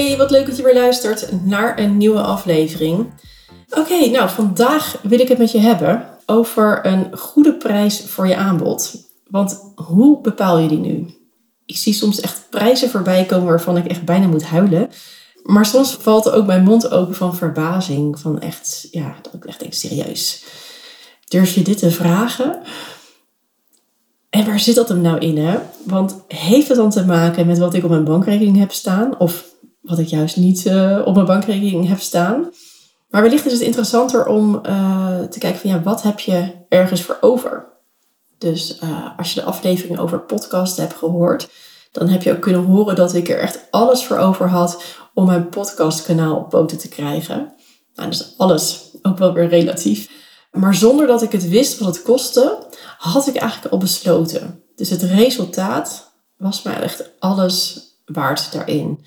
Hey, wat leuk dat je weer luistert naar een nieuwe aflevering. Oké, nou vandaag wil ik het met je hebben over een goede prijs voor je aanbod. Want hoe bepaal je die nu? Ik zie soms echt prijzen voorbij komen waarvan ik echt bijna moet huilen. Maar soms valt ook mijn mond open van verbazing. Van echt, ja, dat ik echt denk, serieus. Durf je dit te vragen? En waar zit dat hem nou in, hè? Want heeft het dan te maken met wat ik op mijn bankrekening heb staan? Of wat ik juist niet uh, op mijn bankrekening heb staan? Maar wellicht is het interessanter om uh, te kijken van, ja, wat heb je ergens voor over? Dus uh, als je de aflevering over podcast hebt gehoord, dan heb je ook kunnen horen dat ik er echt alles voor over had om mijn podcastkanaal op poten te krijgen. Nou, dus alles, ook wel weer relatief. Maar zonder dat ik het wist wat het kostte, had ik eigenlijk al besloten. Dus het resultaat was mij echt alles waard daarin.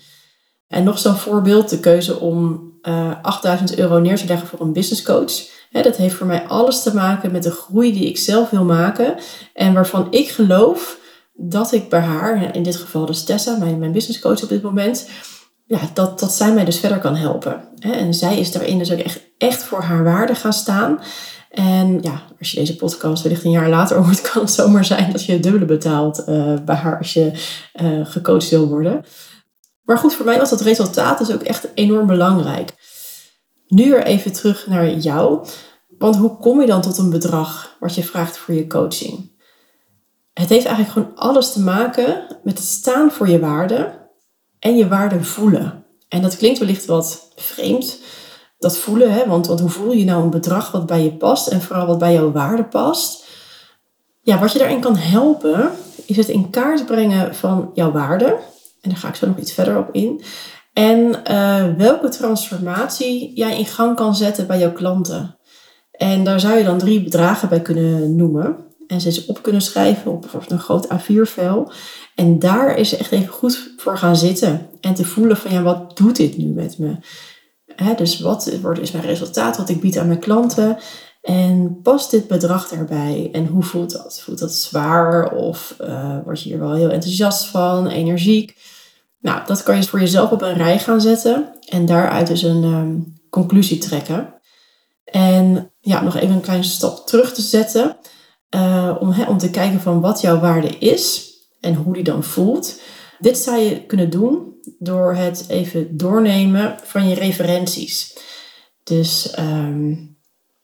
En nog zo'n voorbeeld, de keuze om uh, eh, 8000 euro neer te leggen voor een business coach. dat heeft voor mij alles te maken met de groei die ik zelf wil maken. En waarvan ik geloof dat ik bij haar, in dit geval dus Tessa, mijn, business coach op dit moment, ja, dat, dat zij mij dus verder kan helpen. En zij is daarin dus ook echt, echt voor haar waarde gaan staan. En ja, als je deze podcast wellicht een jaar later hoort, kan het zomaar zijn dat je het dubbele betaalt uh, bij haar als je uh, gecoacht wil worden. Maar goed, voor mij was dat resultaat dus ook echt enorm belangrijk. Nu weer even terug naar jou. Want hoe kom je dan tot een bedrag wat je vraagt voor je coaching? Het heeft eigenlijk gewoon alles te maken met het staan voor je waarde en je waarde voelen. En dat klinkt wellicht wat vreemd, dat voelen, hè? Want, want hoe voel je nou een bedrag wat bij je past en vooral wat bij jouw waarde past? Ja, wat je daarin kan helpen, is het in kaart brengen van jouw waarde. En daar ga ik zo nog iets verder op in. En uh, welke transformatie jij in gang kan zetten bij jouw klanten. En daar zou je dan drie bedragen bij kunnen noemen. En ze eens op kunnen schrijven op bijvoorbeeld een groot A4-vel. En daar is echt even goed voor gaan zitten. En te voelen van ja, wat doet dit nu met me? dus wat is mijn resultaat, wat ik bied aan mijn klanten? En past dit bedrag daarbij? En hoe voelt dat? Voelt dat zwaar of uh, word je hier wel heel enthousiast van, energiek? Nou, dat kan je voor jezelf op een rij gaan zetten en daaruit dus een um, conclusie trekken. En ja, nog even een kleine stap terug te zetten uh, om, om te kijken van wat jouw waarde is en hoe die dan voelt. Dit zou je kunnen doen door het even doornemen van je referenties. Dus um,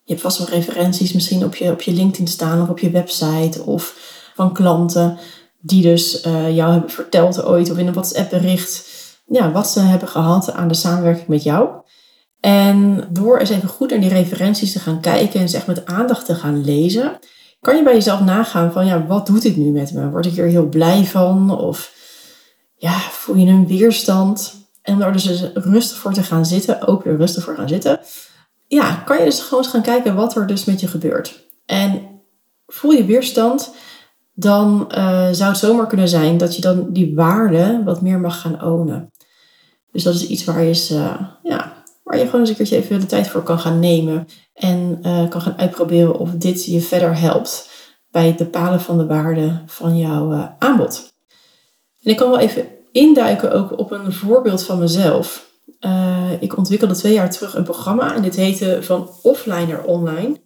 je hebt vast wel referenties misschien op je, op je LinkedIn staan of op je website of van klanten die dus uh, jou hebben verteld ooit of in een WhatsApp bericht ja, wat ze hebben gehad aan de samenwerking met jou. En door eens even goed naar die referenties te gaan kijken en ze met aandacht te gaan lezen, kan je bij jezelf nagaan van ja, wat doet dit nu met me? Word ik hier heel blij van? Of ja, voel je een weerstand? En door dus rustig voor te gaan zitten, ook weer rustig voor gaan zitten, ja, kan je dus gewoon eens gaan kijken wat er dus met je gebeurt. En voel je weerstand, dan uh, zou het zomaar kunnen zijn dat je dan die waarde wat meer mag gaan ownen. Dus dat is iets waar je, uh, ja, waar je gewoon eens een keertje even de tijd voor kan gaan nemen. En uh, kan gaan uitproberen of dit je verder helpt bij het bepalen van de waarde van jouw aanbod. En ik kan wel even induiken ook op een voorbeeld van mezelf. ik ontwikkelde twee jaar terug een programma en dit heette van offline naar online.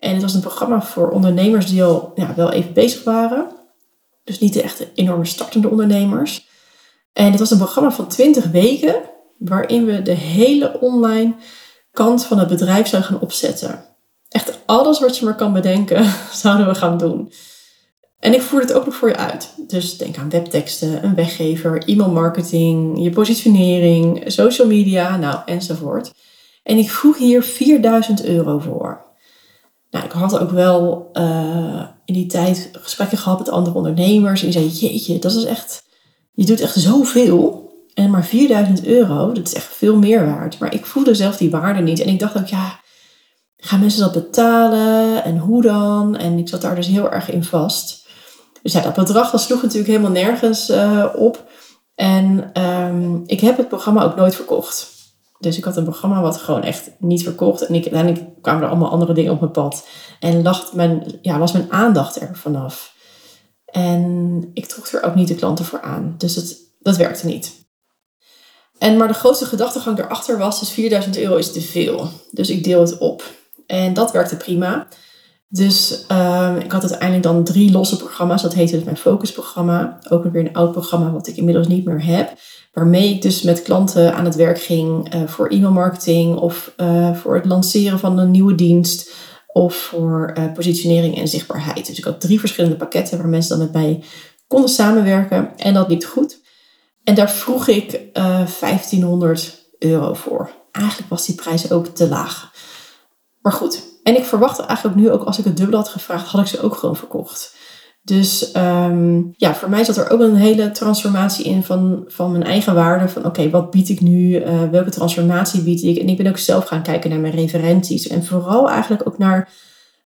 En het was een programma voor ondernemers die al ja, wel even bezig waren. Dus niet de echte enorme startende ondernemers. En het was een programma van 20 weken, waarin we de hele online kant van het bedrijf zouden gaan opzetten. Echt alles wat je maar kan bedenken, zouden we gaan doen. En ik voer het ook nog voor je uit. Dus denk aan webteksten, een weggever, e-mailmarketing, je positionering, social media, nou enzovoort. En ik vroeg hier 4000 euro voor. Nou, ik had ook wel uh, in die tijd gesprekken gehad met andere ondernemers. En die zeiden, jeetje, dat is echt, je doet echt zoveel. En maar 4000 euro, dat is echt veel meer waard. Maar ik voelde zelf die waarde niet. En ik dacht ook, ja, gaan mensen dat betalen? En hoe dan? En ik zat daar dus heel erg in vast. Dus ja, dat bedrag dat sloeg natuurlijk helemaal nergens uh, op. En um, ik heb het programma ook nooit verkocht. Dus ik had een programma wat gewoon echt niet verkocht. En uiteindelijk kwamen er allemaal andere dingen op mijn pad. En lag mijn, ja, was mijn aandacht er vanaf. En ik trok er ook niet de klanten voor aan. Dus het, dat werkte niet. En maar de grootste gedachtegang daarachter was, dus 4000 euro is te veel. Dus ik deel het op. En dat werkte prima. Dus uh, ik had uiteindelijk dan drie losse programma's. Dat heette dus mijn focusprogramma. Ook weer een oud programma wat ik inmiddels niet meer heb. Waarmee ik dus met klanten aan het werk ging uh, voor e-mailmarketing of uh, voor het lanceren van een nieuwe dienst of voor uh, positionering en zichtbaarheid. Dus ik had drie verschillende pakketten waar mensen dan met mij konden samenwerken en dat liep goed. En daar vroeg ik 1500 euro voor. Eigenlijk was die prijs ook te laag. Maar goed, en ik verwacht eigenlijk nu ook als ik het dubbel had gevraagd, had ik ze ook gewoon verkocht. Dus um, ja, voor mij zat er ook een hele transformatie in van, van mijn eigen waarde. Van oké, wat bied ik nu? Uh, welke transformatie bied ik? En ik ben ook zelf gaan kijken naar mijn referenties. En vooral eigenlijk ook naar,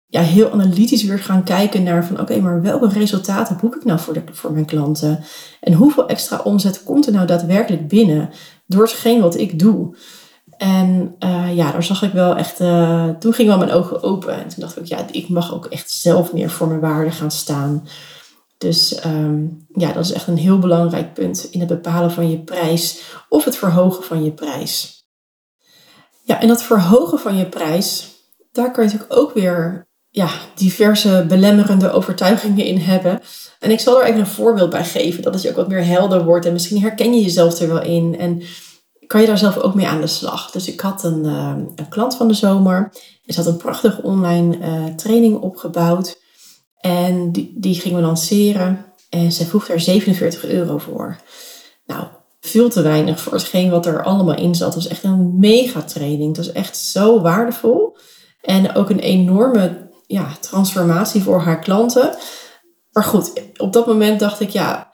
ja, heel analytisch weer gaan kijken naar van oké, maar welke resultaten boek ik nou voor, de, voor mijn klanten? En hoeveel extra omzet komt er nou daadwerkelijk binnen door hetgeen wat ik doe? En uh, ja, daar zag ik wel echt, uh, toen gingen wel mijn ogen open. En toen dacht ik, ja, ik mag ook echt zelf meer voor mijn waarde gaan staan. Dus um, ja, dat is echt een heel belangrijk punt in het bepalen van je prijs of het verhogen van je prijs. Ja, en dat verhogen van je prijs, daar kan je natuurlijk ook weer ja, diverse belemmerende overtuigingen in hebben. En ik zal er even een voorbeeld bij geven, dat het je ook wat meer helder wordt. En misschien herken je jezelf er wel in. En kan je daar zelf ook mee aan de slag. Dus ik had een, uh, een klant van de zomer. Ze had een prachtige online uh, training opgebouwd. En die, die gingen we lanceren. En zij vroeg daar 47 euro voor. Nou, veel te weinig voor hetgeen wat er allemaal in zat. Het was echt een mega training. Het was echt zo waardevol. En ook een enorme ja, transformatie voor haar klanten. Maar goed, op dat moment dacht ik, ja,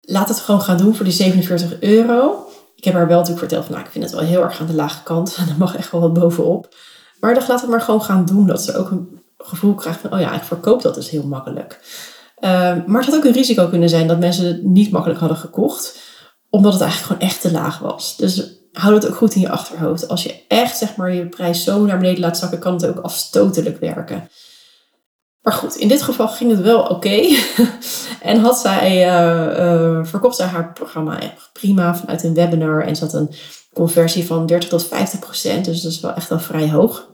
laat het gewoon gaan doen voor die 47 euro. Ik heb haar wel natuurlijk verteld van, nou, ik vind het wel heel erg aan de lage kant. En er mag echt wel wat bovenop. Maar dan laat het maar gewoon gaan doen. Dat ze ook een gevoel krijgt van, oh ja, ik verkoop dat dus heel makkelijk. Uh, maar het had ook een risico kunnen zijn dat mensen het niet makkelijk hadden gekocht. Omdat het eigenlijk gewoon echt te laag was. Dus hou dat ook goed in je achterhoofd. Als je echt zeg maar, je prijs zo naar beneden laat zakken, kan het ook afstotelijk werken. Maar goed, in dit geval ging het wel oké. en had zij, uh, uh, verkocht zij haar programma prima vanuit een webinar. En ze had een conversie van 30 tot 50 procent. Dus dat is wel echt wel vrij hoog.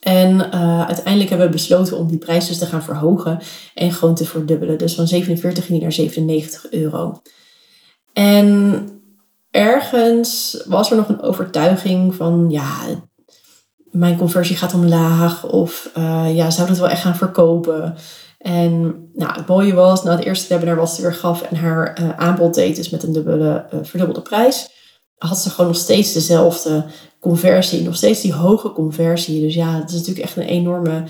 En uh, uiteindelijk hebben we besloten om die prijs dus te gaan verhogen en gewoon te verdubbelen. Dus van 47 ging naar 97 euro. En ergens was er nog een overtuiging van, ja, mijn conversie gaat omlaag of uh, ja, zou het wel echt gaan verkopen? En nou, het mooie was, na het eerste webinar was ze weer gaf en haar uh, aanbod deed, dus met een dubbele, uh, verdubbelde prijs, had ze gewoon nog steeds dezelfde conversie, nog steeds die hoge conversie. Dus ja, het is natuurlijk echt een enorme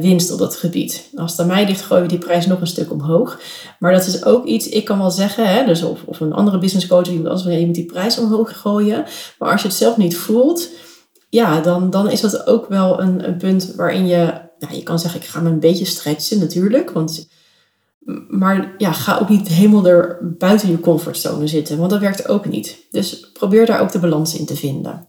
winst op dat gebied. Als het aan mij ligt, gooien we die prijs nog een stuk omhoog. Maar dat is ook iets, ik kan wel zeggen, hè, dus of, of een andere business coach, iemand anders, je moet die prijs omhoog gooien. Maar als je het zelf niet voelt, ja, dan, dan is dat ook wel een, een punt waarin je, nou, je kan zeggen, ik ga me een beetje stretchen natuurlijk. Want, maar ja, ga ook niet helemaal er buiten je comfortzone zitten, want dat werkt ook niet. Dus probeer daar ook de balans in te vinden.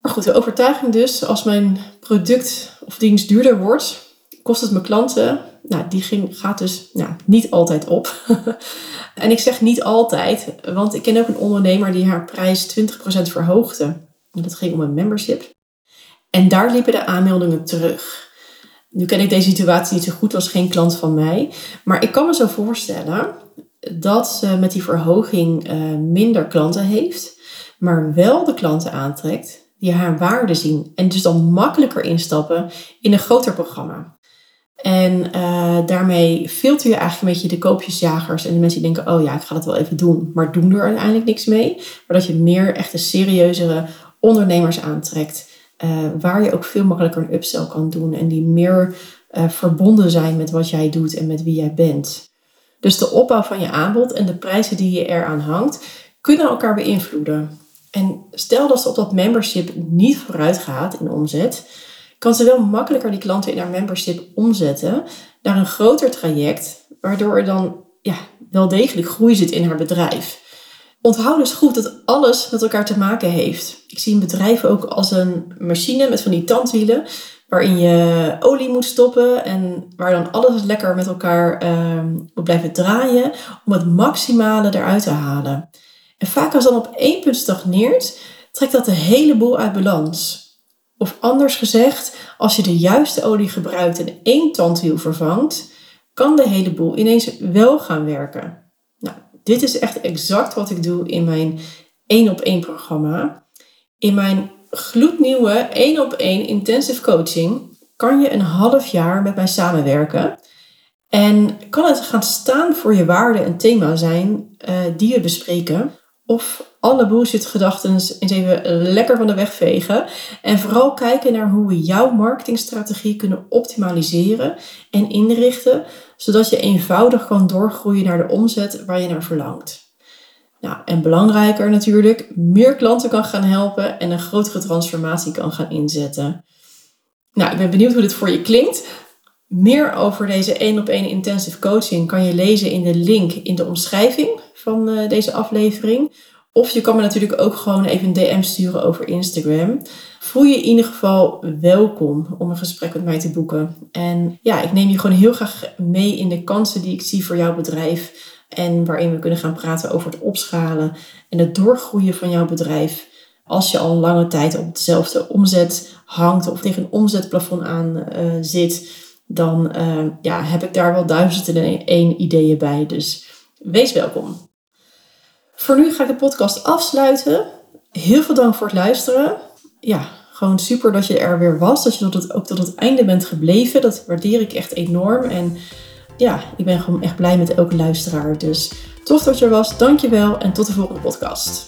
Maar goed, de overtuiging dus, als mijn product of dienst duurder wordt, kost het mijn klanten, nou, die ging, gaat dus nou, niet altijd op. en ik zeg niet altijd, want ik ken ook een ondernemer die haar prijs 20% verhoogde. Dat ging om een membership. En daar liepen de aanmeldingen terug. Nu ken ik deze situatie niet zo goed, was geen klant van mij. Maar ik kan me zo voorstellen dat ze met die verhoging uh, minder klanten heeft, maar wel de klanten aantrekt die haar waarde zien. En dus dan makkelijker instappen in een groter programma. En uh, daarmee filter je eigenlijk een beetje de koopjesjagers en de mensen die denken, oh ja, ik ga dat wel even doen, maar doen er uiteindelijk niks mee. Maar dat je meer echt een serieuzere ondernemers aantrekt. waar je ook veel makkelijker een upsell kan doen en die meer verbonden zijn met wat jij doet en met wie jij bent. Dus de opbouw van je aanbod en de prijzen die je eraan hangt, kunnen elkaar beïnvloeden. En stel dat ze op dat membership niet vooruit gaat in omzet, kan ze wel makkelijker die klanten in haar membership omzetten naar een groter traject, waardoor er dan ja, wel degelijk groei zit in haar bedrijf. Onthoud dus goed dat alles met elkaar te maken heeft. Ik zie een bedrijf ook als een machine met van die tandwielen, waarin je olie moet stoppen en waar dan alles lekker met elkaar um, moet blijven draaien om het maximale eruit te halen. En vaak als dan op één punt stagneert, trekt dat de hele boel uit balans. Of anders gezegd, als je de juiste olie gebruikt en één tandwiel vervangt, kan de hele boel ineens wel gaan werken. Dit is echt exact wat ik doe in mijn 1 op 1 programma. In mijn gloednieuwe 1 op 1 intensive coaching kan je een half jaar met mij samenwerken. En kan het gaan staan voor je waarden en thema zijn uh, die we bespreken. Of alle bullshit gedachten eens even lekker van de weg vegen. En vooral kijken naar hoe we jouw marketingstrategie kunnen optimaliseren en inrichten. Zodat je eenvoudig kan doorgroeien naar de omzet waar je naar verlangt. Nou, en belangrijker natuurlijk, meer klanten kan gaan helpen en een grotere transformatie kan gaan inzetten. Nou, ik ben benieuwd hoe dit voor je klinkt. Meer over deze 1 op 1 intensive coaching kan je lezen in de link in de omschrijving van uh, deze aflevering. Of je kan me natuurlijk ook gewoon even een DM sturen over Instagram. Voel je in ieder geval welkom om een gesprek met mij te boeken. En ja, ik neem je gewoon heel graag mee in de kansen die ik zie voor jouw bedrijf. En waarin we kunnen gaan praten over het opschalen en het doorgroeien van jouw bedrijf. Als je al lange tijd op dezelfde omzet hangt of tegen een omzetplafond aan uh, zit, dan uh, ja, heb ik daar wel duizend en één ideeën bij. Dus wees welkom. Voor nu ga ik de podcast afsluiten. Heel veel dank voor het luisteren. Ja, gewoon super dat je er weer was. Dat je tot het, ook tot het einde bent gebleven. Dat waardeer ik echt enorm. En ja, ik ben gewoon echt blij met elke luisteraar. Dus tof dat je er was. Dankjewel en tot de volgende podcast.